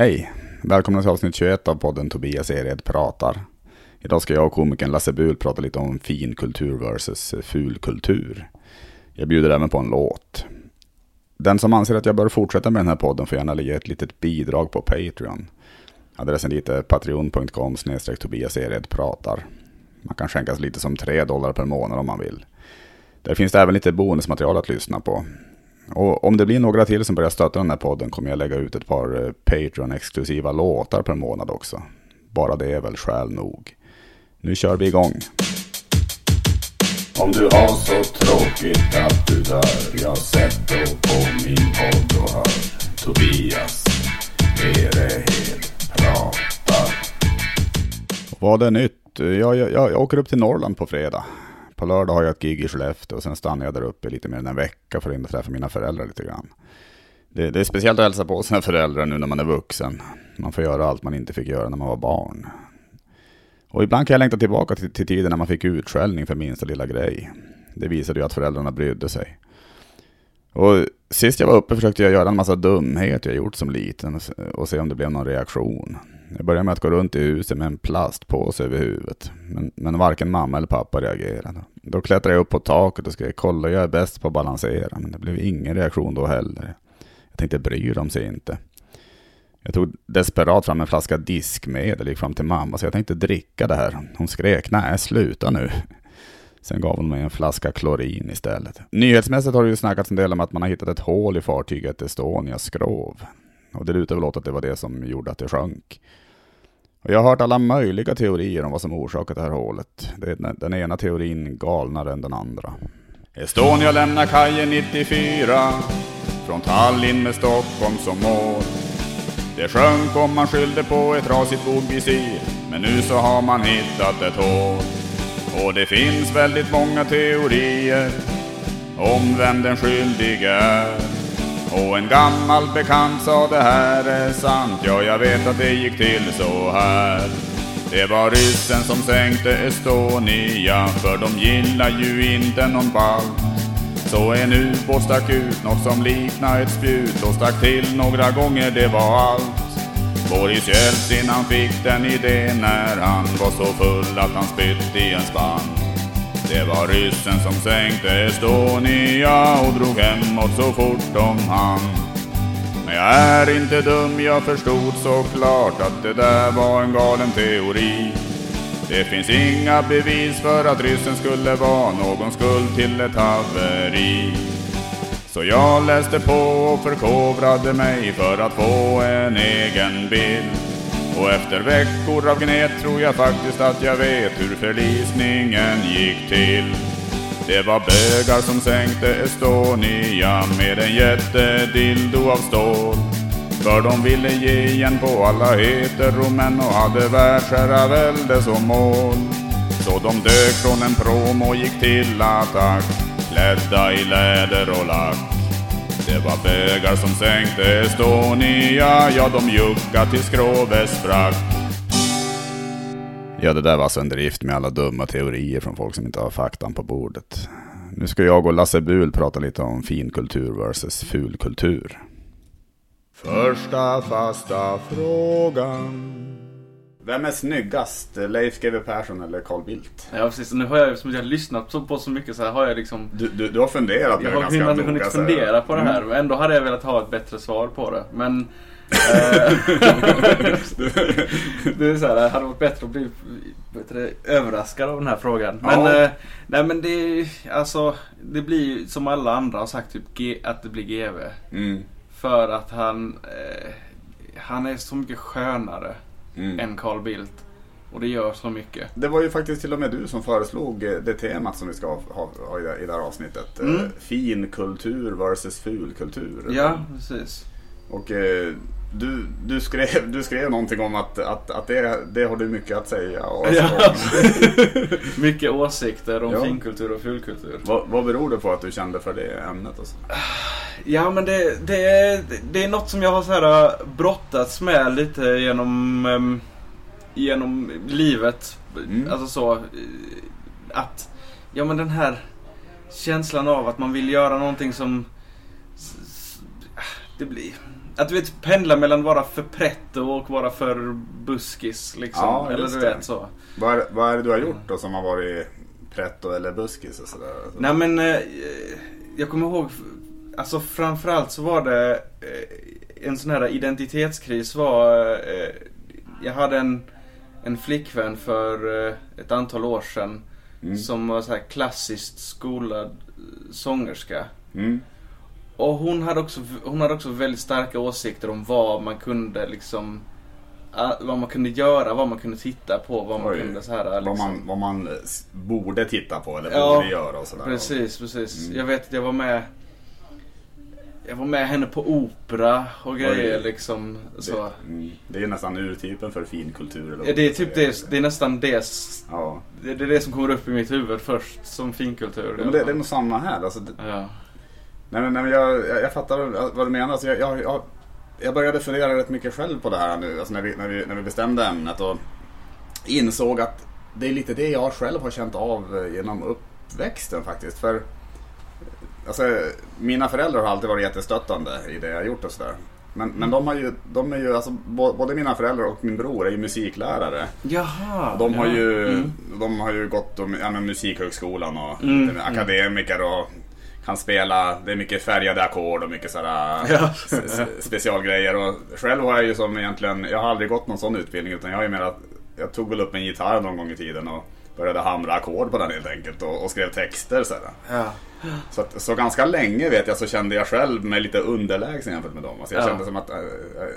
Hej! Välkomna till avsnitt 21 av podden Tobias Ered pratar. Idag ska jag och komikern Lasse Bul prata lite om fin kultur versus ful kultur. Jag bjuder även på en låt. Den som anser att jag bör fortsätta med den här podden får gärna ge ett litet bidrag på Patreon. Adressen dit är patreon.com Tobias Ered pratar. Man kan skänkas lite som 3 dollar per månad om man vill. Där finns det även lite bonusmaterial att lyssna på. Och om det blir några till som börjar stötta den här podden kommer jag lägga ut ett par eh, Patreon-exklusiva låtar per månad också. Bara det är väl skäl nog. Nu kör vi igång. Om du har så tråkigt att du dör, jag då på min podd och hör Tobias Erehed pratar. Vad är nytt? Jag, jag, jag åker upp till Norrland på fredag. På lördag har jag ett gig i Skellefteå och sen stannar jag där uppe lite mer än en vecka för att träffa mina föräldrar lite grann. Det, det, är speciellt att hälsa på sina föräldrar nu när man är vuxen. Man får göra allt man inte fick göra när man var barn. Och ibland kan jag längta tillbaka till, till tiden när man fick utskällning för minsta lilla grej. Det visade ju att föräldrarna brydde sig. Och sist jag var uppe försökte jag göra en massa dumheter jag gjort som liten och se om det blev någon reaktion. Jag började med att gå runt i huset med en plastpåse över huvudet. Men, men varken mamma eller pappa reagerade. Då klättrade jag upp på taket och skrev kolla jag är bäst på att balansera. Men det blev ingen reaktion då heller. Jag tänkte bryr de sig inte. Jag tog desperat fram en flaska diskmedel och gick fram till mamma så jag tänkte dricka det här. Hon skrek nej sluta nu. Sen gav hon mig en flaska klorin istället. Nyhetsmässigt har det ju snackats en del om att man har hittat ett hål i fartyget Estonias skrov. Och det lutar väl åt att det var det som gjorde att det sjönk. Och jag har hört alla möjliga teorier om vad som orsakat det här hålet. Det är den ena teorin galnare än den andra. Estonia lämnar kajen 94 Från Tallinn med Stockholm som mål Det sjönk om man skyllde på ett trasigt bogvisir Men nu så har man hittat ett hål och det finns väldigt många teorier Om vem den skyldige är och en gammal bekant sa det här är sant, ja jag vet att det gick till så här. Det var ryssen som sänkte Estonia, för de gillar ju inte någon balt. Så en ubåt stack ut något som liknar ett spjut och stack till några gånger, det var allt. Boris Jeltsin han fick den idén när han var så full att han spytt i en spann. Det var ryssen som sänkte Estonia och drog hemåt så fort de hann. Men jag är inte dum, jag förstod såklart att det där var en galen teori. Det finns inga bevis för att ryssen skulle vara någon skuld till ett haveri. Så jag läste på och förkovrade mig för att få en egen bild. Och efter veckor av gnet tror jag faktiskt att jag vet hur förlisningen gick till. Det var bögar som sänkte Estonia med en jättedildo av stål. För de ville ge igen på alla heteromän och hade världsherravälde som mål. Så de dök från en prom och gick till attack, klädda i läder och lack. Det var bögar som sänkte Estonia, ja de juckade till skrovet sprack. Ja, det där var alltså en drift med alla dumma teorier från folk som inte har faktan på bordet. Nu ska jag och Lasse Bul prata lite om finkultur versus fulkultur. Första fasta frågan. Vem är snyggast? Leif GW Persson eller Carl Bildt? Ja precis, nu har jag, som jag har lyssnat på så mycket så här har jag liksom Du, du, du har funderat Jag har ganska hunnit, noga, hunnit så här. fundera på det här Mm. och ändå hade jag velat ha ett bättre svar på det. Men eh, det är så här, det hade varit bättre att bli bättre överraskad av den här frågan. Men, Ja. eh, nej, men det, alltså, det blir ju som alla andra har sagt typ, G, att det blir GV. Mm. För att han, eh, han är så mycket skönare Mm. än Carl Bildt. Och det gör så mycket. Det var ju faktiskt till och med du som föreslog eh, det temat som vi ska ha, ha, i, det, här avsnittet. Eh, Mm. Fin kultur versus ful kultur. Ja, precis. Och eh, du, du, skrev, du skrev någonting om att, att, att det, det har du mycket att säga. Och, Ja. och, Mycket åsikter om Ja. finkultur och fulkultur. vad, vad beror det på att du kände för det ämnet? Alltså? Ja men det, det, är, det är något som jag har så här äh, brottats med lite genom, ehm, genom livet. Mm. Alltså så eh, att, ja men den här känslan av att man vill göra någonting som s- det blir, att du vet pendla mellan vara för pretto och vara för buskis liksom. Ja, eller du det. vet så. Vad är, vad är det du har gjort då som har varit pretto eller buskis och sådär? Nej men eh, jag kommer ihåg, alltså framförallt så var det eh, en sån här identitetskris var, eh, jag hade en, en flickvän för eh, ett antal år sedan Mm. som var så här klassiskt skolad sångerska. Mm. Och hon hade, också, hon hade också väldigt starka åsikter om vad man kunde liksom vad man kunde göra, vad man kunde titta på, vad man Oj. kunde så här Vad, liksom. man, vad man eh, s- borde titta på eller Ja, borde göra och sådär. Precis, precis. Mm. Jag vet att jag var med Jag var med henne på opera och grejer Oj. liksom. Så. Det, mm, det är nästan urtypen för finkultur. eller Ja, det är typ det, det är nästan det, Ja. det, det är det som kommer upp i mitt huvud först som finkultur. Men det, det är nog samma här. Alltså, det, Ja. nej, nej, jag, jag, jag fattar vad du menar. Alltså, jag, jag, jag, jag började fundera rätt mycket själv på det här nu. Alltså, när, vi, när, vi, när vi bestämde ämnet. Och insåg att det är lite det jag själv har känt av eh, genom uppväxten faktiskt. För alltså, mina föräldrar har alltid varit jättestöttande i det jag har gjort och sådär. Men, men de har ju, de är ju alltså, både mina föräldrar och min bror är ju musiklärare. Jaha. De har ja. ju, Mm. de har ju gått ja, men musikhögskolan och Mm, lite akademiker och kan spela. Det är mycket färgade ackord och mycket sådana Ja. specialgrejer. Och själv har jag ju som egentligen, jag har aldrig gått någon sån utbildning utan jag har ju mer att jag tog väl upp en gitarr någon gång i tiden och började hamra ackord på den helt enkelt och, och skrev texter sådär. Ja. Så, att, så ganska länge vet jag så kände jag själv mig lite underlägsen jämfört med dem. Alltså jag Ja. kände som att äh,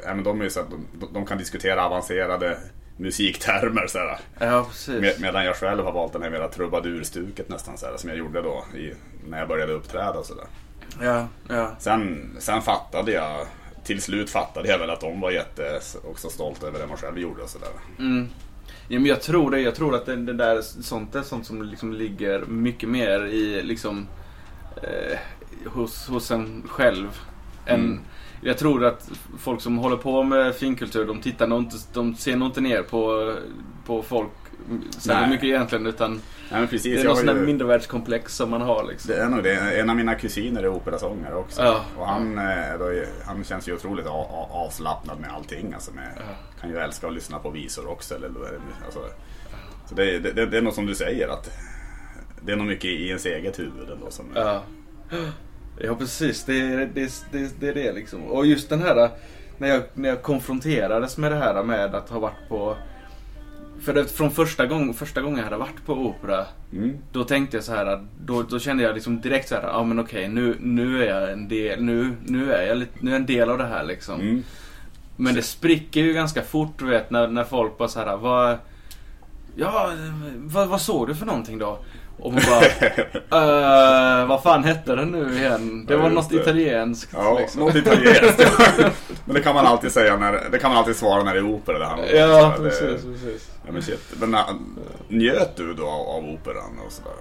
äh, men de, är så att de, de kan diskutera avancerade musiktermer sådär. ja, precis. Med, medan jag själv har valt den här mera trubadurstuket nästan sådär, som jag gjorde då i, när jag började uppträda och sådär. Ja, ja. Sen, sen fattade jag, till slut fattade jag väl att de var jätte också stolta över det man själv gjorde och sådär. Mm. Ja, men jag tror det. Jag tror att det, det där sånt är sånt som liksom ligger mycket mer i liksom eh, hos, hos en själv. Än, Mm. Jag tror att folk som håller på med finkultur, de tittar nog inte, de ser nog inte ner på, på folk särskilt mycket egentligen. Utan Nej men det precis, är jag någon har sån där mindervärldskomplex som man har liksom. det är nog det. En av mina kusiner är operasångare också. Ja. Och han, eh, då, han känns ju otroligt avslappnad med allting. Alltså med, Ja. Kan ju älska att lyssna på visor också. Eller, alltså, så det, är- det, det är nog som du säger att det är nog mycket i ens eget huvud ändå som Ja. Ja precis, det är det, det, det, det liksom. Och just den här, när jag, när jag konfronterades med det här med att ha varit på för det, från första, gång, första gången jag hade varit på opera Mm. Då tänkte jag så här, då, då kände jag liksom direkt så här, ja men okej nu, nu är jag en del, nu, nu är jag lite, nu är en del av det här liksom. Mm. Men det spricker ju ganska fort du vet när, när folk bara så här, vad, ja, vad, vad såg du för någonting då? Och man bara, "Eh, vad fan hette den nu igen? Det var något det. italienskt. Ja, liksom. något italienskt. Men det kan man alltid säga när, det kan man alltid svara när det är opera det handlar om. Ja, Så det- precis, precis. Ja, men shit. Men äh, njöt du då av, operan och sådär?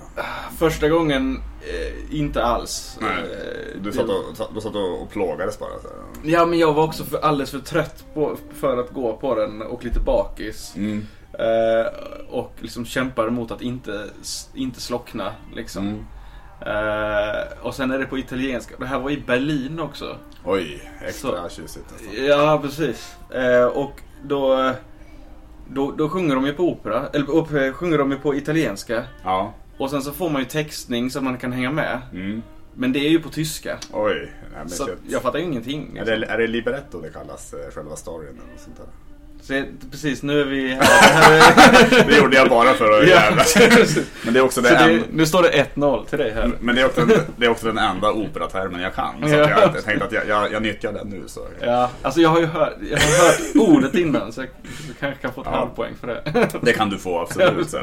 Första gången, eh, inte alls. Nej, Eh, Du satt och, du satt och, plågades bara? Så. Ja, men jag var också för, alldeles för trött på, för att gå på den och lite bakis. Mm. Eh, och liksom kämpade mot att inte, inte slockna. Liksom. Mm. Eh, och sen är det på italienska. Det här var i Berlin också. Oj, extra Så- tjusigt. Alltså. Ja, precis. Eh, och då, då, då sjunger de ju på opera. Eller eh, sjunger de ju på italienska. Ja. Och sen så får man ju textning så man kan hänga med. Mm. Men det är ju på tyska. Oj, nej, Så jag fattar ju ingenting. Är Liksom. det, är det libretto det kallas, själva storyn eller något sånt där? Så, precis, nu är vi här. här är... Det gjorde jag bara för att jävlas. Men det är också Så det, det, en, nu står det 1-0 till dig här. men det är, också, det är också den enda operatermen jag kan. Så Ja. jag, tänkte att jag, jag, jag nyttjar den nu. Så. Ja, alltså jag har ju hört, jag har hört ordet innan så jag kanske kan få ett Ja. halvpoäng för det. Det kan du få absolut. Så.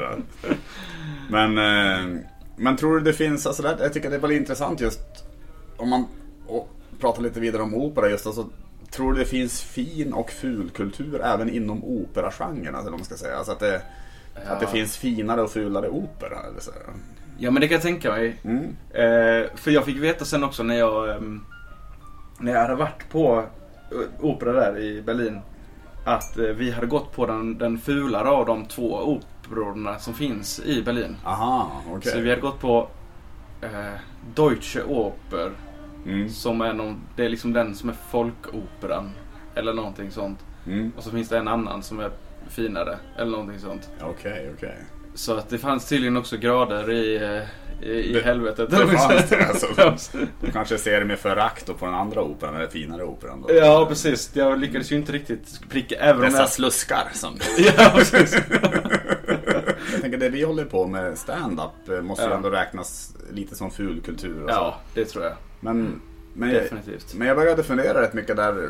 Men, eh, men tror du det finns, alltså det, jag tycker det är väldigt intressant just om man och pratar lite vidare om opera just alltså, Tror du det finns fin och fulkultur även inom operagenren? Alltså, om man ska säga. Alltså att, det, att det Ja. finare och fulare opera? Eller så. Ja men det kan jag tänka mig. Mm. Eh, för jag fick veta sen också när jag, ehm, när jag hade varit på eh, opera där i Berlin. Att eh, vi hade gått på den, den fulare av de två operorna som finns i Berlin. Aha, okej. Så vi hade gått på eh, Deutsche Oper Mm. Som är någon, det är liksom den som är folkoperan. Eller någonting sånt. Mm. Och så finns det en annan som är finare. Eller någonting sånt. Okej, okej. Så att det fanns tydligen också grader i, eh, i, i Det- helvetet. det fanns det, alltså. Du kanske ser med förakt på den andra operan, eller finare operan då. Ja, precis. Jag lyckades ju inte riktigt pricka. Även Dessa jag... sluskar som... Ja, precis. Jag tänker det vi håller på med stand-up eh, måste ju Ja. ändå räknas lite som fulkultur så. Ja, det tror jag. Men, men, jag, Definitivt. men jag började fundera rätt mycket där.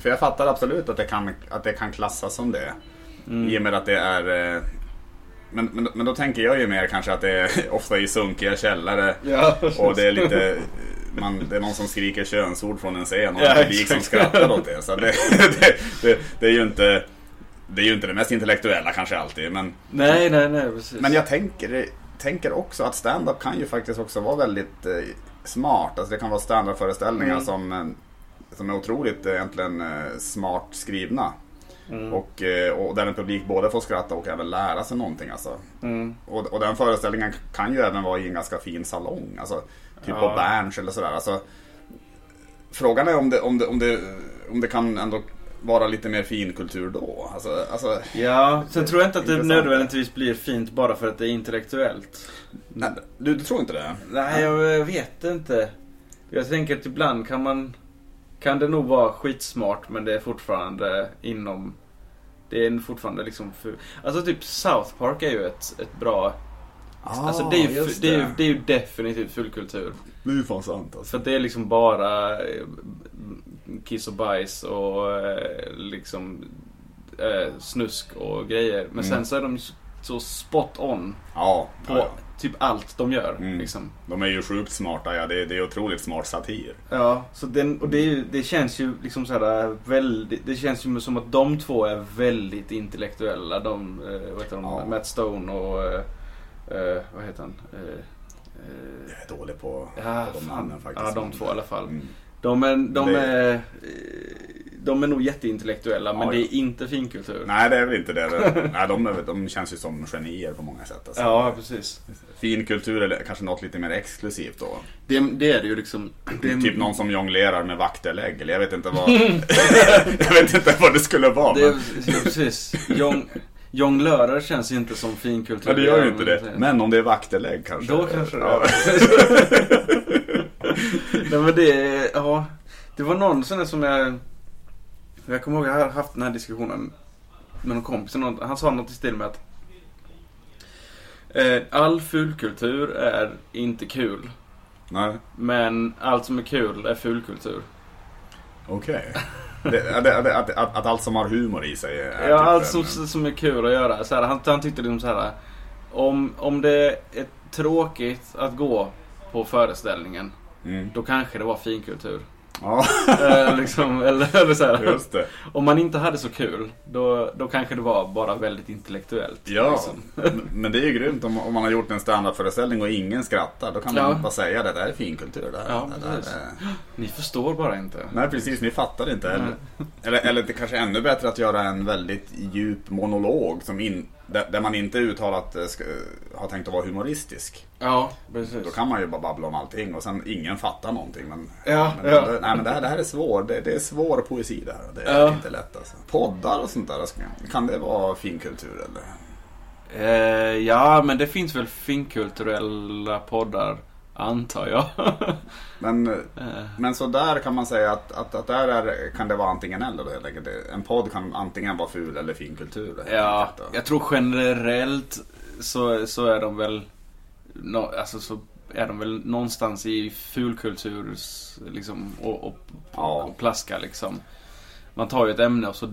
För jag fattar absolut att det kan, att det kan klassas som det. Mm. I och med att det är... eh, Men, men, men då tänker jag ju mer kanske att det är ofta i sunkiga källare. Ja, Och det är lite... Man, det är någon som skriker könsord från en scen och Ja, en publik som skrattar åt det. Så det, det, det, det är ju inte... Det är ju inte det mest intellektuella kanske alltid. Men, Nej, nej, nej, precis. men jag tänker, tänker också att stand-up kan ju faktiskt också vara väldigt eh, smart. Alltså det kan vara stand-up-föreställningar Mm. som, eh, som är otroligt eh, egentligen eh, smart skrivna. Mm. Och, och där en publik både får skratta och även lära sig någonting. Alltså. Mm. Och, och den föreställningen kan ju även vara i en ganska fin salong. Alltså, typ Ja. på Berns eller sådär. Alltså, frågan är om det, om, det, om, det, om det kan ändå vara lite mer finkultur då. Alltså, alltså, Ja, sen tror jag inte att det nödvändigtvis blir fint bara för att det är intellektuellt. nej, du, du tror inte det? Nej, jag vet inte. Jag tänker att ibland kan man... Kan det nog vara skitsmart men det är fortfarande inom... Det är fortfarande liksom för, Alltså typ South Park är ju ett, ett bra... alltså det är, ju, Ah, just det, är ju, det är ju definitivt fullkultur. Det är ju fan sant alltså. För det är liksom bara kiss och bajs och eh, liksom eh, snusk och grejer. Men Mm. sen så är de så spot on Ja, på ja, typ allt de gör. Mm. Liksom. De är ju sjukt smarta, ja. Det, är- det är otroligt smart satir. Ja, så den, och det, ju, det känns ju liksom såhär väldigt, det känns ju som att de två är väldigt intellektuella. De, eh, vad heter de, Ja. Matt Stone och, eh, eh, vad heter han? Eh, eh, Jag är dålig på, ja, på de namnen faktiskt. ja, de två i alla fall. Mm. De är, de Det- är, eh, de är nog jätteintellektuella men Ja, det är inte finkultur. Nej, det är väl inte det. Nej, de, är, de känns ju som genier på många sätt. Alltså. Ja, precis. Fin kultur eller kanske något lite mer exklusivt då. Det, det är det ju liksom. Det Typ någon som jonglerar med vaktelägg. Eller jag vet inte vad... jag vet inte vad det skulle vara. det men... ja, precis. Jong, jonglörer känns inte som finkultur. Ja, det gör ju inte det. Men om det är vaktelägg kanske. Då kanske det ja. Nej men det, ja. Det var någon sån där som jag... Jag kommer ihåg jag har haft den här diskussionen med någon kompis. Någon, han sa något i stil med att eh, all fulkultur är inte kul. Nej, Men allt som är kul är fulkultur. okej. Det, det, att, att, att allt som har humor i sig är Ja, typ allt som, en- som är kul att göra. Så här, han, han tyckte liksom så här. Om, om det är tråkigt att gå på föreställningen, Mm. då kanske det var finkultur. Ja, Eh, liksom, eller, eller så här. Om man inte hade så kul, då, då kanske det var bara väldigt intellektuellt. Ja, liksom. men- det är ju grymt om, om man har gjort en standardföreställning och ingen skrattar. Då kan man Ja. bara säga det där är finkultur. Det Ja, det där är... Ni förstår bara inte. Nej precis, ni fattar inte. Eller, eller, eller det kanske är ännu bättre att göra en väldigt djup monolog som in, där, där man inte uttalat eh, ska, har tänkt att vara humoristisk. Ja, precis. Då kan man ju bara babbla om allting och sen ingen fattar någonting. Men, Ja, men, ja. nej, men det, här, det här är svår, det, det är svår poesi det här. Det är Ja. inte lätt alltså. Poddar och sånt där, ska- kan det vara finkultur eller? Eh, ja, men det finns väl finkulturella poddar, antar jag. Men, Eh, men så där kan man säga att, att, att där är, kan det vara antingen eller då helt enkelt. En podd kan antingen vara ful eller finkultur. helt ja, jag tror generellt så, så är de väl... No, alltså så är de väl någonstans i fulkultur liksom, och, och, Ja. och plaskar liksom. Man tar ju ett ämne och så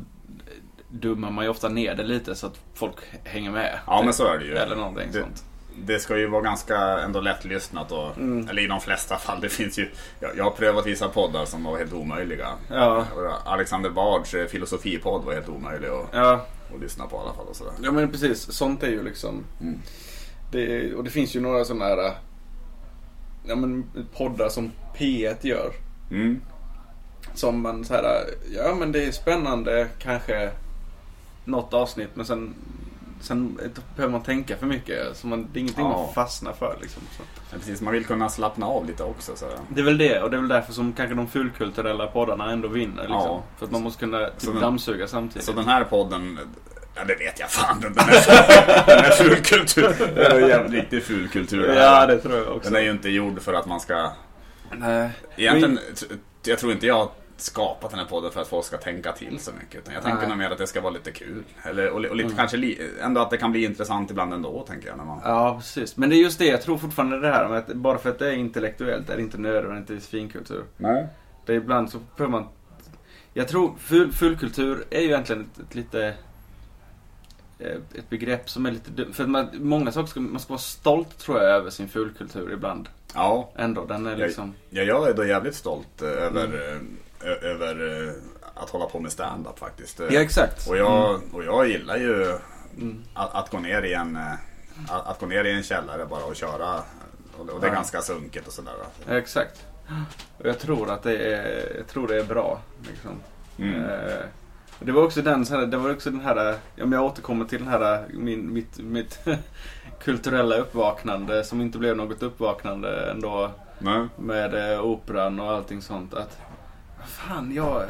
dummar man ju ofta ner det lite så att folk hänger med. Ja typ. men så är det ju. Eller någonting det, sånt. Det ska ju vara ganska ändå lättlyssnat och, Mm. eller i de flesta fall. Det finns ju, jag, jag har prövat vissa poddar som var helt omöjliga. Ja. Alexander Bards eh, filosofipodd var helt omöjlig att, Ja, att lyssna på i alla fall. Och sådär. ja men precis. Sånt är ju liksom... Mm. Det, och det finns ju några sådana här... Ja men poddar som P1 gör. Mm. Som man så här, ja men det är spännande kanske något avsnitt men sen Sen eh, behöver man tänka för mycket. Så man, det är ingenting Ja. man fastnar för liksom. Så. Ja, precis, man vill kunna slappna av lite också. Så. Det är väl det, och det är väl därför som kanske de fulkulturella poddarna ändå vinner. Liksom. Ja. För att man måste kunna typ, den- dammsuga samtidigt. så den här podden, ja det vet jag fan. Den är, den är fulkultur. Det är jävligt riktig fulkultur. ja, det tror jag också. Den är ju inte gjord för att man ska... Nej. Egentligen, jag tror inte jag skapat den här podden för att folk ska tänka till så mycket. Utan jag tänker Nej. nog mer att det ska vara lite kul. Eller, och, och lite kanske li, ändå att det kan bli intressant ibland ändå, tänker jag. När man, Ja, precis. Men det är just det, jag tror fortfarande det här med att bara för att det är intellektuellt är det inte nödvändigtvis finkultur. Nej. Det är ibland så behöver man... Jag tror full, fullkultur är ju egentligen ett, ett lite... eh, Ett begrepp som är lite dumt. För att man, många saker ska, man ska vara stolt tror jag över sin fullkultur ibland. Ja, Ändå, den är liksom... Ja, jag är då jävligt stolt eh, över, eh, ö- över eh, att hålla på med stand-up faktiskt. Ja, exakt. Och jag, och jag gillar ju Mm. att, att gå ner i en eh, att, att gå ner i en källare bara och köra. Och, det- och det är Ja. ganska sunkigt och sådär. Ja, exakt. Och jag tror att det är, jag tror det är bra. Liksom. Mm. Eh, det var också den, det var också den här, jag återkommer till den här, min, mitt, mitt kulturella uppvaknande som inte blev något uppvaknande ändå Nej. med eh, operan och allting sånt. Att, fan, jag,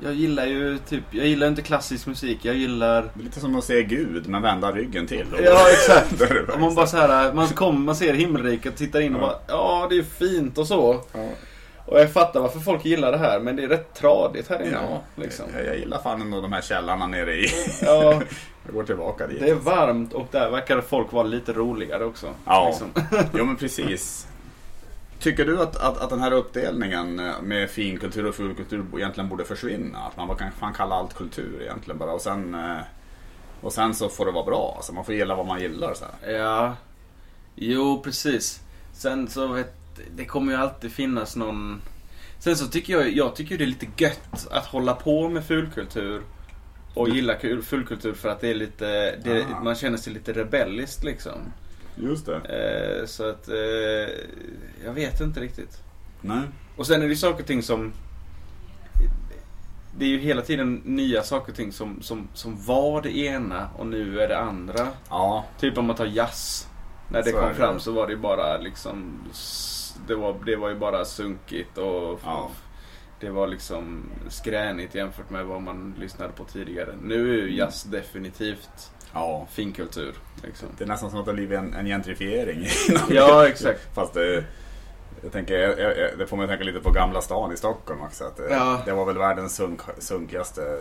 jag gillar ju typ, jag gillar inte klassisk musik, jag gillar Det är lite som att se Gud men vända ryggen till. Ja, exakt. Om man bara så här, man kommer, man ser himmelriket, tittar in och Ja. bara, ja det är fint och så. Ja. Och jag fattar varför folk gillar det här, men det är rätt tradigt här inne. Ja, liksom. jag, jag gillar fan ändå de här källarna nere i. Ja, Jag går tillbaka dit. det är varmt och där verkar folk vara lite roligare också. Ja. Liksom. Jo men precis. Tycker du att, att, att den här uppdelningen eh, med finkultur och fulkultur egentligen borde försvinna? Att man kan fan kalla allt kultur egentligen bara och sen eh, och sen så får det vara bra. Alltså man får gilla vad man gillar så här. Ja, jo precis. Sen så vet, det kommer ju alltid finnas någon... Sen så tycker jag, jag tycker det är lite gött att hålla på med fulkultur och gilla kul- fulkultur för att det är lite, det, Ah. man känner sig lite rebelliskt liksom. Just det. Eh, så att, eh, jag vet inte riktigt. Nej. Och sen är det ju saker och ting som... Det är ju hela tiden nya saker och ting som, som, som var det ena och nu är det andra. Ja. Typ om man tar jazz. När det Så kom det. fram så var det ju bara liksom... Det var, det var ju bara sunkigt och... Ja. Det var liksom skränigt jämfört med vad man lyssnade på tidigare. Nu är ju jazz definitivt Ja. finkultur. Liksom. Det är nästan som att det har blivit en, en gentrifiering. Ja, det. exakt. Fast det, jag tänker, jag, jag, det får mig att tänka lite på Gamla stan i Stockholm också. Att det, Ja. det var väl världens sunk, sunkigaste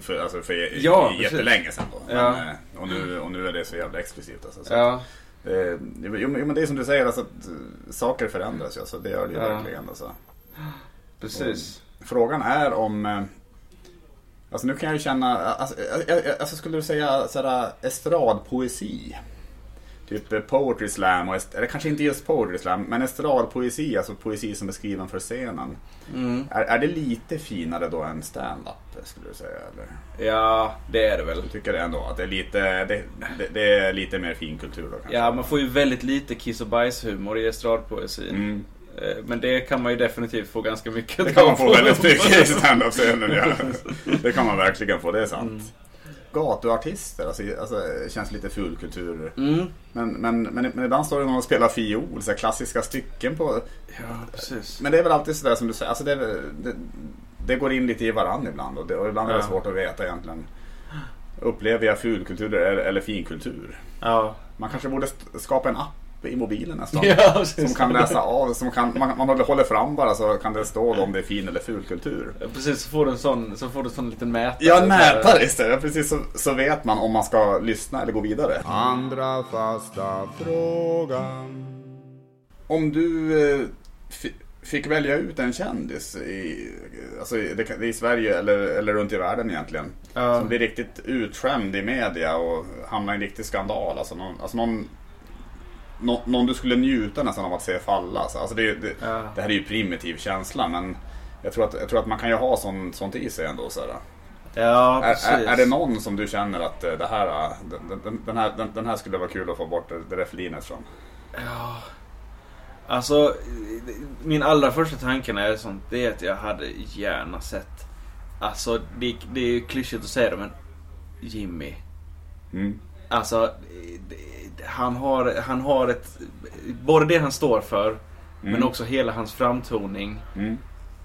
för, alltså för Ja, jättelänge sedan. Då. Men, Ja. eh, och, nu, och nu är det så jävla exklusivt. Alltså, så Ja, att, eh, jo, men- men det är som du säger, alltså, att eh, saker förändras ju. Alltså, det gör det ju Ja. verkligen. Alltså. precis. Frågan är om... eh, Alltså nu kan jag ju känna, alltså, jag, jag, alltså skulle du säga sådär estradpoesi? Typ eh, poetry slam, och eller kanske inte just poetry slam, men estradpoesi, alltså poesi som är skriven för scenen. Mm. Är, är det lite finare då än stand-up, skulle du säga? Eller? Ja, det är det väl. Du tycker det ändå, att det är lite, det, det, det är lite mer finkultur då kanske? Ja, man får ju väldigt lite kiss och bajshumor i estradpoesin. Mm. Eh, Men det kan man ju definitivt få ganska mycket Det kan man få väldigt mycket i stand-up-scenen, ja. Det kan man verkligen få, det är sant. Mm. Gatuartister, alltså, alltså känns lite fulkultur. Mm. Men, men, men, men ibland står det någon och spelar fiol, så här klassiska stycken på... Ja, precis. Men det är väl alltid sådär som du säger, alltså det, det, det går in lite i varandra ibland och, det, och ibland är det Ja. svårt att veta egentligen. Upplever jag fulkultur eller, eller finkultur? Ja. Man kanske borde skapa en app i mobilen nästan. Ja. Som kan läsa av, som kan, man, man håller fram bara så kan det stå om det är fin eller fulkultur. Ja, Precis, så får du en sån, så får du en sån liten mätare. Ja, här- mätare istället. Precis så, så vet man om man ska lyssna eller gå vidare. Andra fasta frågan. Om du eh, fi- fick välja ut en kändis i, alltså i, Sverige eller, eller runt i världen egentligen. Ja. Som blir riktigt utskämd i media och hamnar i en riktig skandal. Alltså någon, alltså någon, nå- någon du skulle njuta nästan av att se falla. Alltså, alltså det, det, Ja. det här är ju primitiv känsla men jag tror att, jag tror att man kan ju ha sånt, sånt i sig ändå. Så här. Ja, Är, är, är det någon som du känner att eh, det här, eh, den, den, här, den, den här skulle vara kul att få bort det, där flinet från? Ja. Alltså, min allra första tanke när jag sånt, det är att jag hade gärna sett... Alltså, det, det är ju klyschigt att säga det, men Jimmy. Mm. Alltså, det- han har, han har ett... Både det han står för, men också hela hans framtoning. Mm.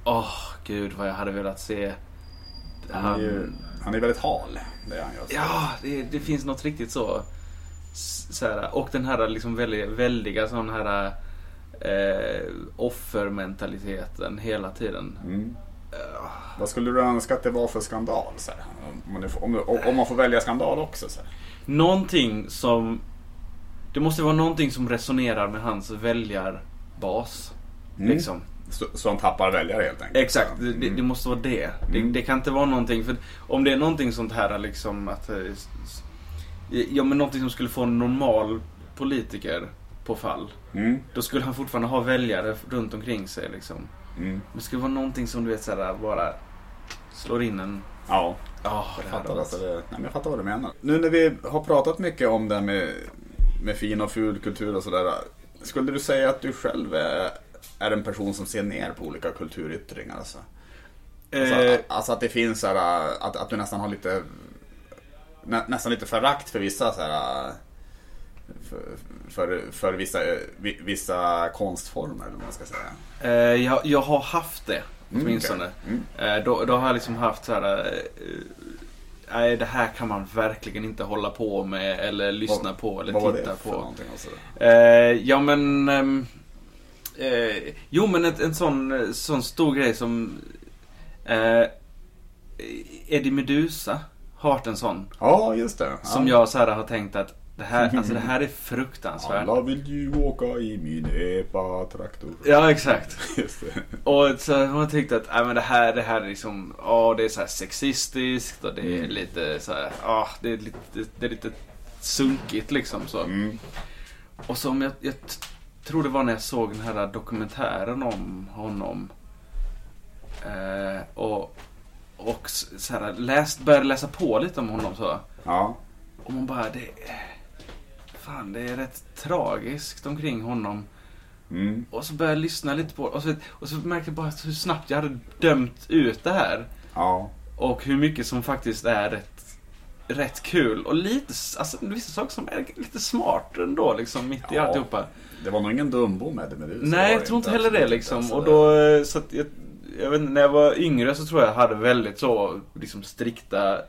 Åh, gud vad jag hade velat se. Han är ju han är väldigt hal, det han. Ja, det, det finns något riktigt så. så här, och den här liksom väldigt, väldiga sån här eh, offermentaliteten hela tiden. Mm. Vad skulle du önska att det var för skandal? Så här? Om, man får- om, om, man får välja skandal också. Så här. Någonting som... Det måste vara någonting som resonerar med hans väljarbas. Mm. Liksom. Så, så han tappar väljare helt enkelt. Exakt, det, det, det måste vara det. det. Mm. Det kan inte vara någonting, för om det är någonting sånt här liksom att... eh, Ja men någonting som skulle få en normal politiker på fall. Mm. Då skulle han fortfarande ha väljare runt omkring sig liksom. Mm. Det skulle vara någonting som du vet såhär bara slår in en... Ja, Ja, jag fattar, alltså, det, nej, men jag fattar vad du menar. Nu när vi har pratat mycket om det här med, med fin och ful kultur och sådär. Skulle du säga att du själv är, är en person som ser ner på olika kulturyttringar? Alltså? Alltså, Eh, alltså att det finns så här, att, att du nästan har lite nä, nästan lite förakt för vissa så här, för, för, för vissa, vi- vissa konstformer eller vad man ska säga. eh, jag, jag har haft det, Mm, åtminstone. Mm. Eh, då, då har jag liksom haft så här. eh, Nej, det här kan man verkligen inte hålla på med eller lyssna Vad- på eller vad var titta det för på. Alltså? Eh, ja men... ehm, eh, jo men ett, en sån, sån stor grej som... Eh, Eddie Meduza har varit en sån. Ja, just det. Som ja. jag så här har tänkt att det här, alltså det här är fruktansvärt. Alla vill ju åka i min epa-traktor. Ja exakt. Just det. Och så har jag tyckt att äh, men det här, det här är liksom, ja det är så här sexistiskt och det är Mm. lite så här, ja det är lite, det är lite sunkigt liksom så. Mm. Och som jag, jag tror det var när jag såg den här dokumentären om honom. Eh, och och så här, läst, började läsa på lite om honom så. Ja. Och man bara, det... Fan, det är rätt tragiskt omkring honom. Mm. Och så började jag lyssna lite på och så, och så märkte jag bara hur snabbt jag hade dömt ut det här. Ja. Och hur mycket som faktiskt är rätt, rätt kul. Och lite, alltså vissa saker som är lite smart ändå liksom mitt i Ja. alltihopa. Det var nog ingen dumbo med det med det. Nej, jag tror inte heller det liksom. Och då, eh, så jag, jag vet, när jag var yngre så tror jag jag hade väldigt så liksom strikta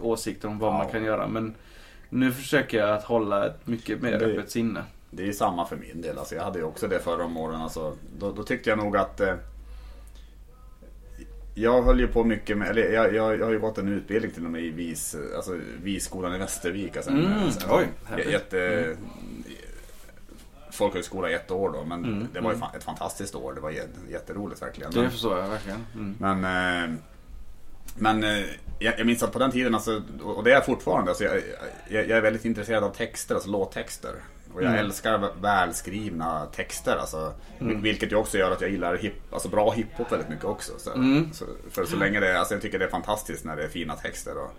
åsikter om vad Ja. man kan göra. Men nu försöker jag att hålla ett mycket mer Det- öppet sinne. Det är samma för min del. Alltså, jag hade ju också det förra om åren. Alltså, då, då tyckte jag nog att... Eh, jag höll ju på mycket med... Eller jag, jag, jag har ju gått en utbildning till och med i vis, alltså, Visskolan i Västervik. Alltså, Mm, alltså, oj, jätte, Folkhögskola i ett år då. Men Mm, det var ju mm. ett fantastiskt år. Det var jä- jätteroligt verkligen. Det förstår jag verkligen. Mm. Men, eh, men eh, jag, jag minns att på den tiden, alltså, och det är jag fortfarande, alltså, jag, jag, jag är väldigt intresserad av texter, alltså låttexter. Och jag Mm. älskar vä- välskrivna texter, alltså, Mm. vilket ju också gör att jag gillar hip, alltså, bra hiphop väldigt mycket också. Så, Mm. så, för så länge det, alltså, jag tycker det är fantastiskt när det är fina texter. Och,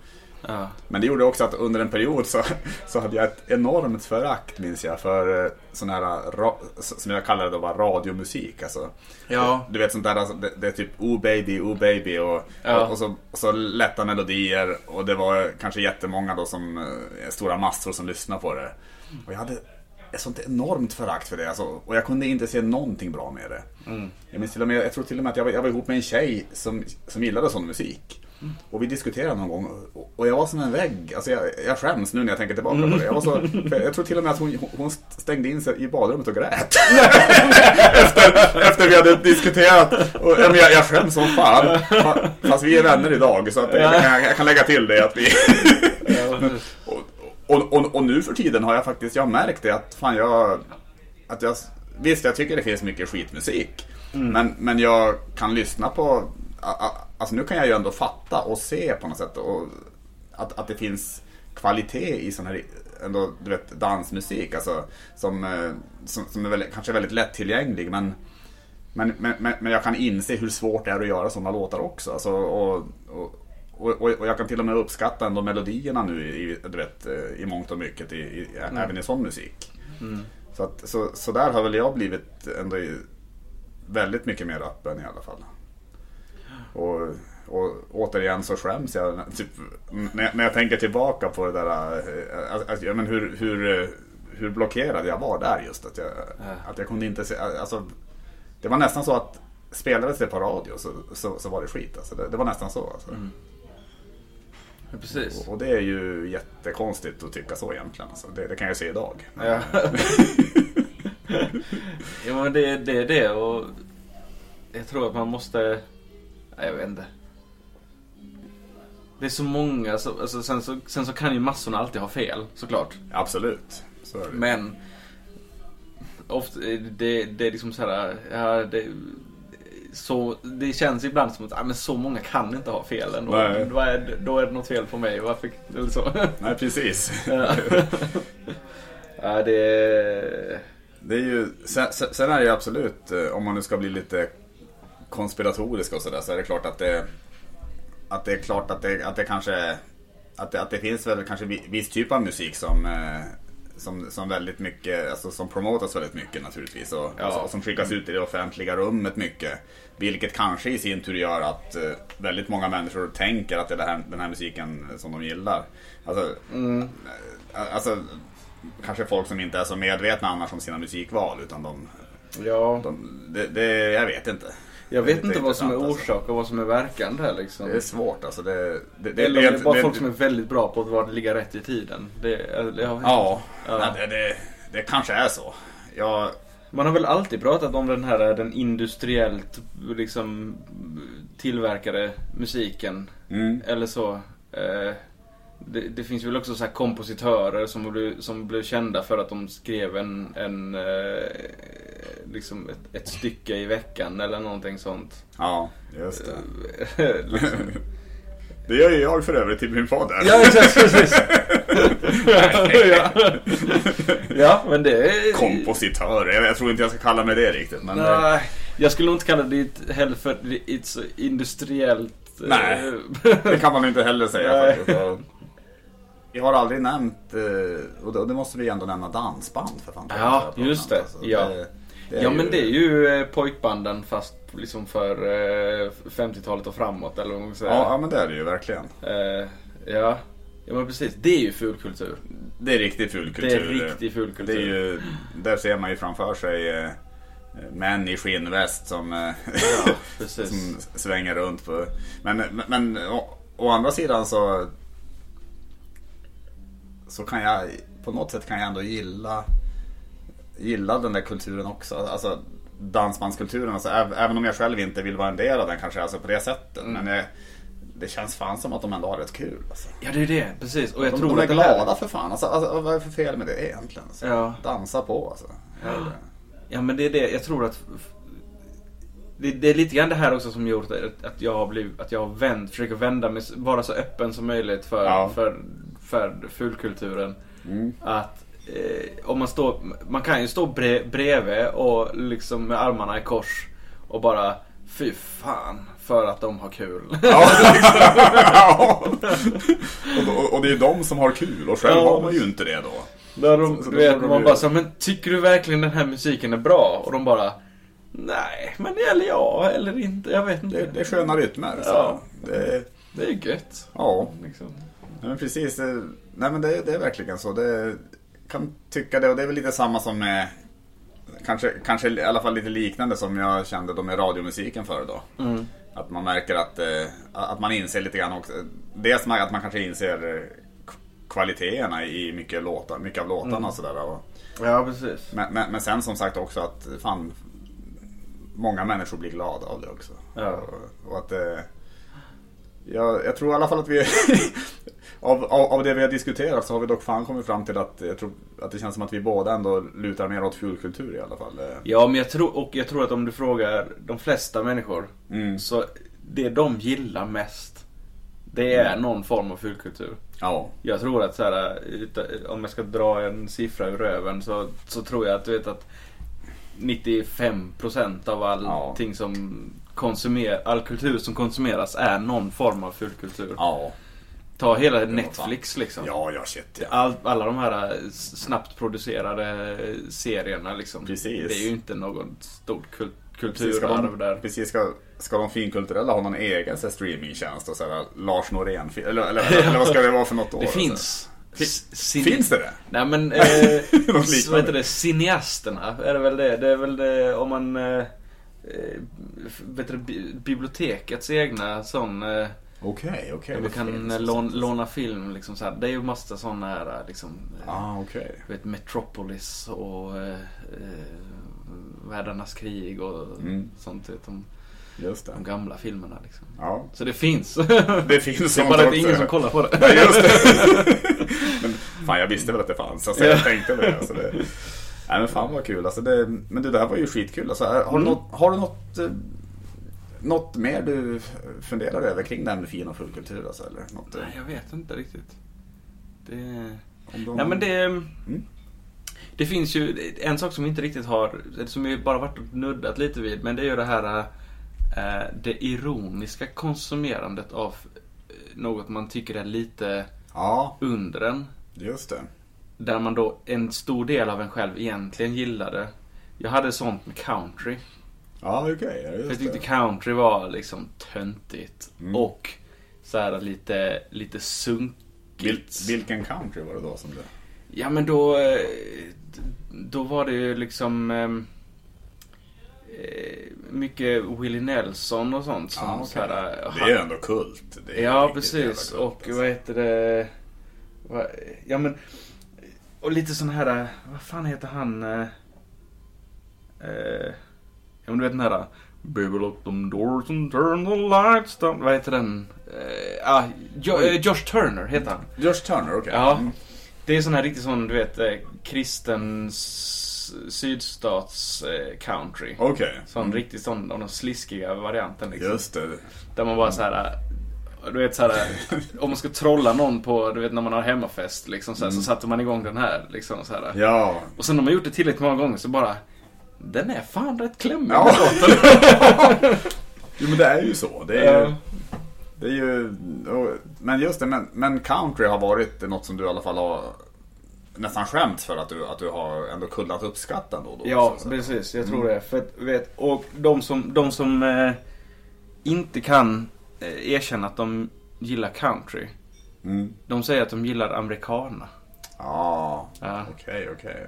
Ja. men det gjorde också att under en period så, så hade jag ett enormt förakt minns jag för eh, sån här, ra, som jag kallar det då, radiomusik. Alltså. Ja. Du vet sånt där, alltså, det, det är typ Oh baby, oh baby och, Ja. och, och, så, och så lätta melodier och det var kanske jättemånga då som, eh, stora massor som lyssnade på det. Och jag hade ett sånt enormt förakt för det alltså, och jag kunde inte se någonting bra med det. Mm. Jag minns till och med, jag tror till och med att jag var, jag var ihop med en tjej som, som gillade sån musik. Och vi diskuterade någon gång och- jag var som en vägg. Alltså jag, jag skäms nu när jag tänker tillbaka på det. Jag, var så, för jag tror till och med att hon, hon stängde in sig i badrummet och grät. efter, efter vi hade diskuterat. Och, men jag, jag skäms som fan. Fa- Fast vi är vänner idag så att jag, jag, jag kan lägga till det att vi... och, och, och, och nu för tiden har jag faktiskt, jag har märkt det att fan jag... Att jag visst, jag tycker det finns mycket skitmusik. Men, men jag kan lyssna på... Alltså nu kan jag ju ändå fatta och se på något sätt. Och att, att det finns kvalitet i sån här ändå, du vet, dansmusik. Alltså, som, eh, som, som är väldigt, kanske väldigt lättillgänglig. Men, men, men, men jag kan inse hur svårt det är att göra sådana låtar också. Alltså, och, och, och, och och jag kan till och med uppskatta ändå melodierna nu i, du vet, eh, i mångt och mycket, i, i, även i sån musik. Så, att, så, så där har väl jag blivit ändå väldigt mycket mer öppen i alla fall. Återigen så skäms jag typ, när, när jag tänker tillbaka på det där. eh, Att, att, men hur, hur, eh, hur blockerad jag var där just. Att jag, att jag kunde inte se, alltså, Det var nästan så att spelades det på radio så, så, så var det skit. Alltså. Det, det var nästan så. Alltså. Ja, Precis. Och, och det är ju jättekonstigt att tycka så egentligen. Alltså. Det, det kan jag se idag. Ja. ja men det, det är det och jag tror att man måste, nej, jag vet inte. Det är så många, så, alltså, sen, så, sen så kan ju massorna alltid ha fel såklart. Absolut. Så. Men ofta, det, det är liksom så här, ja, det, så, det känns ibland som att ja, men så många kan inte ha fel ändå. Nej. Då är, då är det något fel på mig. Varför, eller så. Nej, precis. ja. ja, det. Det är ju, sen, sen sen är det ju absolut, eh, om man nu ska bli lite konspiratorisk och sådär, så är det klart att det, att det är klart att det, att det kanske, att det, att det finns väl kanske vi- viss typ av musik som, eh, som, som väldigt mycket, alltså som promotas väldigt mycket naturligtvis och, Ja. och som skickas ut i det offentliga rummet mycket. Vilket kanske i sin tur gör att eh, väldigt många människor tänker att det är den här musiken som de gillar. Alltså, eh, alltså kanske folk som inte är så medvetna annars om sina musikval utan de, Ja, de det, det, jag vet inte. Jag Det vet inte vad som är intressant, alltså. orsak och vad som är verkan här liksom. Det är svårt alltså. Det, det, det, Eller om det är bara det- folk som är väldigt bra på att vara- ligga rätt i tiden. Det, jag Ja, Ja. Det, det, det kanske är så. Jag, Man har väl alltid pratat om den här den industriellt liksom tillverkade musiken. mm, Eller så. Eh, det, det finns väl också så här kompositörer som blev, som blev kända för att de skrev en, en eh, liksom ett, ett stycke i veckan eller någonting sånt. ja, just det. liksom. Det gör ju jag för övrigt till min fader. ja, exakt, precis. ja. ja, men det är... Kompositör, jag, tror inte jag ska kalla mig det riktigt. Men det, Nej, jag skulle nog inte kalla det heller för ett industriellt... eh, Nej. det kan man inte heller säga faktiskt. Vi har aldrig nämnt, eh, och det, det måste vi ändå nämna, dansband för fan. Ja, just det. Ja. det är ja, men det är ju eh, pojkbanden fast liksom för eh, 50-talet och framåt eller vad man ska säga. Ja, ja, men det är det ju verkligen. Eh, ja. ja, men precis. Det är ju fulkultur. Det är riktig fulkultur. Det är riktig fulkultur. Det är ju, där ser man ju framför sig eh, män i skinnväst som, eh, Ja, som svänger runt på. Men, men, men å, å andra sidan så så kan jag på något sätt kan jag ändå gilla gilla den där kulturen också. Alltså dansbandskulturen. Alltså, äv- även om jag själv inte vill vara en del av den kanske alltså på det sättet. Mm. Men jag, det känns fan som att de ändå har rätt kul. Alltså. Ja, det är det. Precis. Och jag de, tror de är det här- glada för fan. Alltså, alltså, vad är det för fel med det egentligen? Alltså, Ja. Dansa på alltså. Det. Ja men det är det, jag tror att det, det är lite grann det här också som gjort att, att jag har blivit, att jag har vänt, försöker vända mig, vara så öppen som möjligt för, Ja. för, för fulkulturen. Mm. Att eh, om man står, man kan ju stå bre, bredvid och liksom med armarna i kors och bara fy fan för att de har kul. Ja, ja. och, och, det är de som har kul och själv Ja. har man ju inte det då. Där de, Så- så du vet, man ju- bara så, men tycker du verkligen den här musiken är bra? Och de bara Nej, men eller ja, eller inte, jag vet inte. Det, det är sköna rytmer. Ja. Det, Det är gött. ja, Liksom. Nej, men precis. Nej men det, det är verkligen så. Det kan tycka det och det är väl lite samma som med Kanske, kanske i alla fall lite liknande som jag kände då med radiomusiken förr då. Mm. Att man märker att, eh, att man inser lite grann också. Dels att man kanske inser kvaliteterna i mycket, låtar, mycket av låtarna Mm. och sådär. Ja, precis. men, men, men sen som sagt också att fan Många människor blir glada av det också. Ja. Och, och att eh, jag, jag tror i alla fall att vi av, av, av det vi har diskuterat så har vi dock fan kommit fram till att jag tror att det känns som att vi båda ändå lutar mer åt fulkultur i alla fall. Eh, Ja, men jag tror, och jag tror att om du frågar de flesta människor Mm. så det de gillar mest det är någon form av fulkultur. Ja. Jag tror att så här, uta- om jag ska dra en siffra ur röven så, så tror jag att du vet att 95% av allting som konsumer, all kultur som konsumeras är någon form av fulkultur. Ja. Ta hela Netflix liksom. Ja, ja shit ja. All, alla de här eh, snabbt producerade serierna liksom. Precis. Det är ju inte något stort kul- kulturarv där. precis, ska, ska de finkulturella ha någon egen så här, streamingtjänst och så här, Lars Norén eller, eller, eller, vad ska det vara för något år? Det finns. Cine- Finns det det? Nej men, eh, vad heter det, cineasterna är det väl det. Det är väl det om man, eh, eh, vet du, bi- bibliotekets egna sån, eh, Okej, okej. där man det kan eh, lån, låna film liksom så här. Det är ju massa såna här eh, liksom, eh, Ah, okej. du vet Metropolis och eh, Världarnas krig och Mm. sånt. Vet, de, Just det. de gamla filmerna liksom. Ja, Så det finns. det finns Det är bara att också. ingen som kollar på det. Nej, just det. men, fan, jag visste väl att det fanns. Alltså, jag tänkte väl det. Alltså, det. Nej, men fan vad kul. Alltså, det, men det här var ju skitkul. Alltså, har, Mm. du något, har du något, eh, något mer du funderar över kring det här med fin och fullkultur? Alltså, eller något, eh, Nej, jag vet inte riktigt. Det... du- Nej men det... Mm. Det finns ju en sak som vi inte riktigt har, som vi bara varit och nuddat lite vid, men det är ju det här eh, det ironiska konsumerandet av eh, något man tycker är lite Ja, under en. just det. Där man då, en stor del av en själv egentligen gillade. Jag hade sånt med country. Ja, okej. För jag tyckte det. country var liksom töntigt. Mm. Och så här lite, lite sunkigt. Vil, vilken country var det då som du... Ja men då, eh, då var det ju liksom ehm, eh, mycket Willie Nelson och sånt. Som okej. så här, eh, Det är ju ändå kult. Det Ja precis. kult, Och alltså. vad heter det? Ja men, och lite sån här, vad fan heter han? eh, ja men du vet den här Baby lock them doors and turn the lights down. Vad heter den? Eh, ah, jo, eh, Josh Turner heter han. Josh Turner, okej. Ja. Mm. Det är sån här riktigt sån, du vet, eh, kristen s- sydstats eh, country. Okej. Sån Mm. riktigt sån, av den sliskiga varianten liksom. Just det. Där man bara så här. Du vet så här, eh, om man ska trolla någon på, du vet när man har hemmafest liksom så, här, så satte man igång den här liksom så här. Mm. Ja. Och sen när man gjort det tillräckligt många gånger så bara Den är fan rätt klämmig Ja. låten. Jo men det är ju så. Det är ju... Det är ju... Men just det, men, men country har varit något som du i alla fall har nästan skämt för att du, att du har ändå kunnat uppskatta då då. Ja, Så- så. precis. Jag tror Mm. det. För att, vet, och de som, de som eh, inte kan eh, erkänna att de gillar country. Mm. De säger att de gillar americana. Ja, Ja. okej, okej.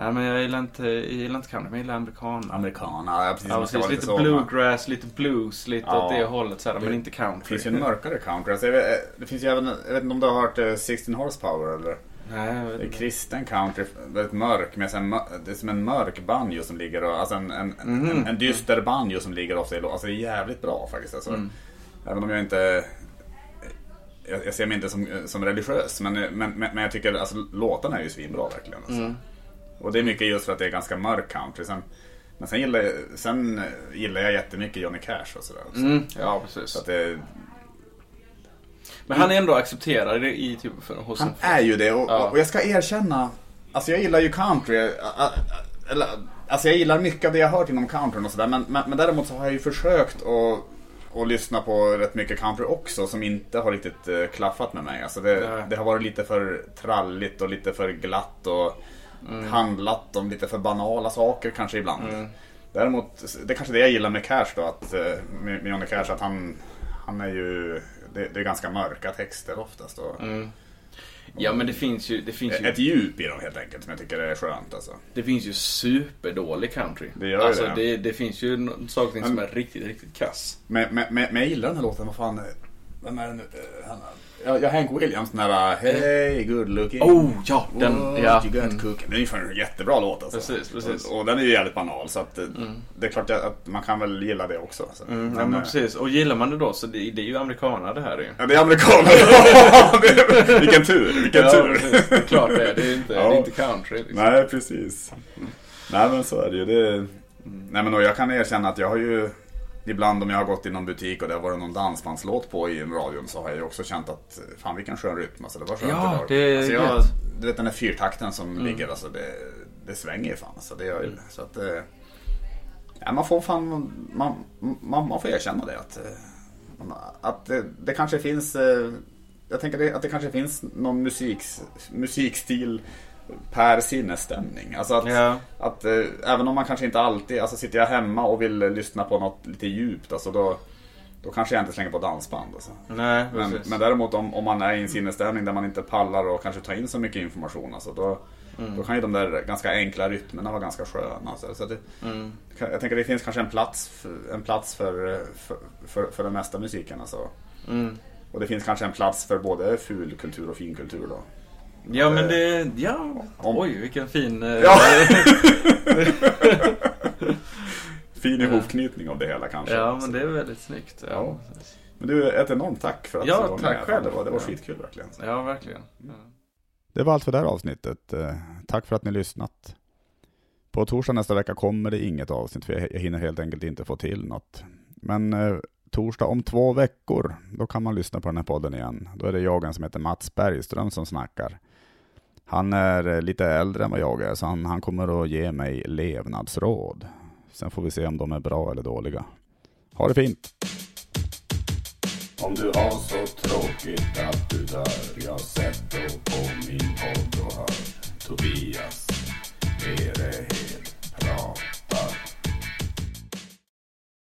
Nej men jag gillar inte, jag gillar inte country, men jag gillar americana. Americana, ja precis. Ja, precis. Lite så. bluegrass, lite blues, lite Ja. åt det hållet så här, men Det- inte Det country. finns ju en mörkare country. Alltså, jag vet, det finns ju även, jag vet inte om du har hört eh, 16 Horsepower eller? Nej, Det är kristen country, väldigt mörk. Med en, det är som en mörk banjo som ligger och, alltså en, en, Mhm. en, en dyster banjo som ligger ofta i. Alltså det är jävligt bra faktiskt. Alltså, Mm. Även om jag inte jag, jag ser mig inte som, som religiös men, men, men, men jag tycker alltså, låtarna är ju svinbra verkligen. Alltså. Mm. Och det är mycket just för att det är ganska mörk country. Sen, men sen gillar, jag, sen eh, gillar jag jättemycket Johnny Cash och sådär. Mm, ja, precis. Så att det, Men han är ändå accepterad i, i typ för, hos Han är ju det och, Ja. och jag ska erkänna, alltså jag gillar ju country. ä- ä- Eller, alltså jag gillar mycket av det jag hört inom countryn och sådär. Men, men, men däremot så har jag ju försökt att, att lyssna på rätt mycket country också som inte har riktigt eh, klaffat med mig. Alltså det, det har varit lite för tralligt och lite för glatt och handlat om lite för banala saker kanske ibland. Mm. Däremot, det är kanske det jag gillar med Cash då, att, eh, med, med Johnny Cash, att han, han är ju, det, det är ganska mörka texter oftast. Och, Mm. Ja men det finns ju, det finns ju, ett djup i dem helt enkelt som jag tycker är skönt alltså. det finns ju superdålig country. Det gör alltså, det. det. Det finns ju saker som är riktigt, riktigt kass. Men, men, men, men jag gillar den här låten, vad fan, vem är det nu? Han, ja, ja, Hank Williams, den här Hey good looking. Oh, ja, den, ja. you got Mm. Det är ju en jättebra låt alltså. Precis, precis. Och, och den är ju jävligt banal så att eh, det är klart att man kan väl gilla det också. Så. Mm, ja, Men, men eh, precis. Och gillar man det då så det, det är ju amerikaner det här är ju. Ja, det är amerikaner. Vilken tur, vilken Ja, tur. precis. Det är klart det är. Det är inte, Ja. det är inte country. Liksom. Nej, precis. Nej, men så är det ju. Det... Nej, men och jag kan erkänna att jag har ju ibland om jag har gått i någon butik och det har varit någon dansbandslåt på i radion så har jag också känt att fan vilken skön rytm. Alltså, det var skönt Ja, det är alltså, jag. Du vet den där fyrtakten som ligger, alltså det, det svänger ju fan. Alltså, det gör ju det. Så att, eh, ja, man får fan, man, man, man får erkänna det. Att, eh, att det, det kanske finns, eh, jag tänker det, att det kanske finns någon musiks, musikstil per sinnesstämning. Alltså att, Ja. att eh, även om man kanske inte alltid, alltså sitter jag hemma och vill lyssna på något lite djupt, alltså då, då kanske jag inte slänger på dansband. Alltså. Nej, Men, men däremot om, om man är i en sinnesstämning där man inte pallar och kanske ta in så mycket information, alltså då, Mm. då kan ju de där ganska enkla rytmerna vara ganska sköna. Alltså. Så det, Mm. jag tänker det finns kanske en plats för, en plats för, för, för, för den mesta musiken. Alltså. Mm. Och det finns kanske en plats för både fulkultur och finkultur då. Ja men det, ja. Oj vilken fin... eh, Ja. Fin ihopknytning av det hela kanske. ja men det är väldigt snyggt. Ja, Ja. Men du, ett enormt tack för att Ja, du var tack med. själv. Det var, det var skitkul verkligen. ja verkligen. Ja. Det var allt för det här avsnittet. Eh, Tack för att ni lyssnat. På torsdag nästa vecka kommer det inget avsnitt för jag hinner helt enkelt inte få till något. Men eh, torsdag om två veckor, då kan man lyssna på den här podden igen. Då är det jag som heter Mats Bergström som snackar. Han är eh, lite äldre än vad jag är, så han, han kommer att ge mig levnadsråd. Sen får vi se om de är bra eller dåliga. Ha det fint! Om du har så tråkigt att du dör Ja, sätt då på min podd och hör Tobias Erehed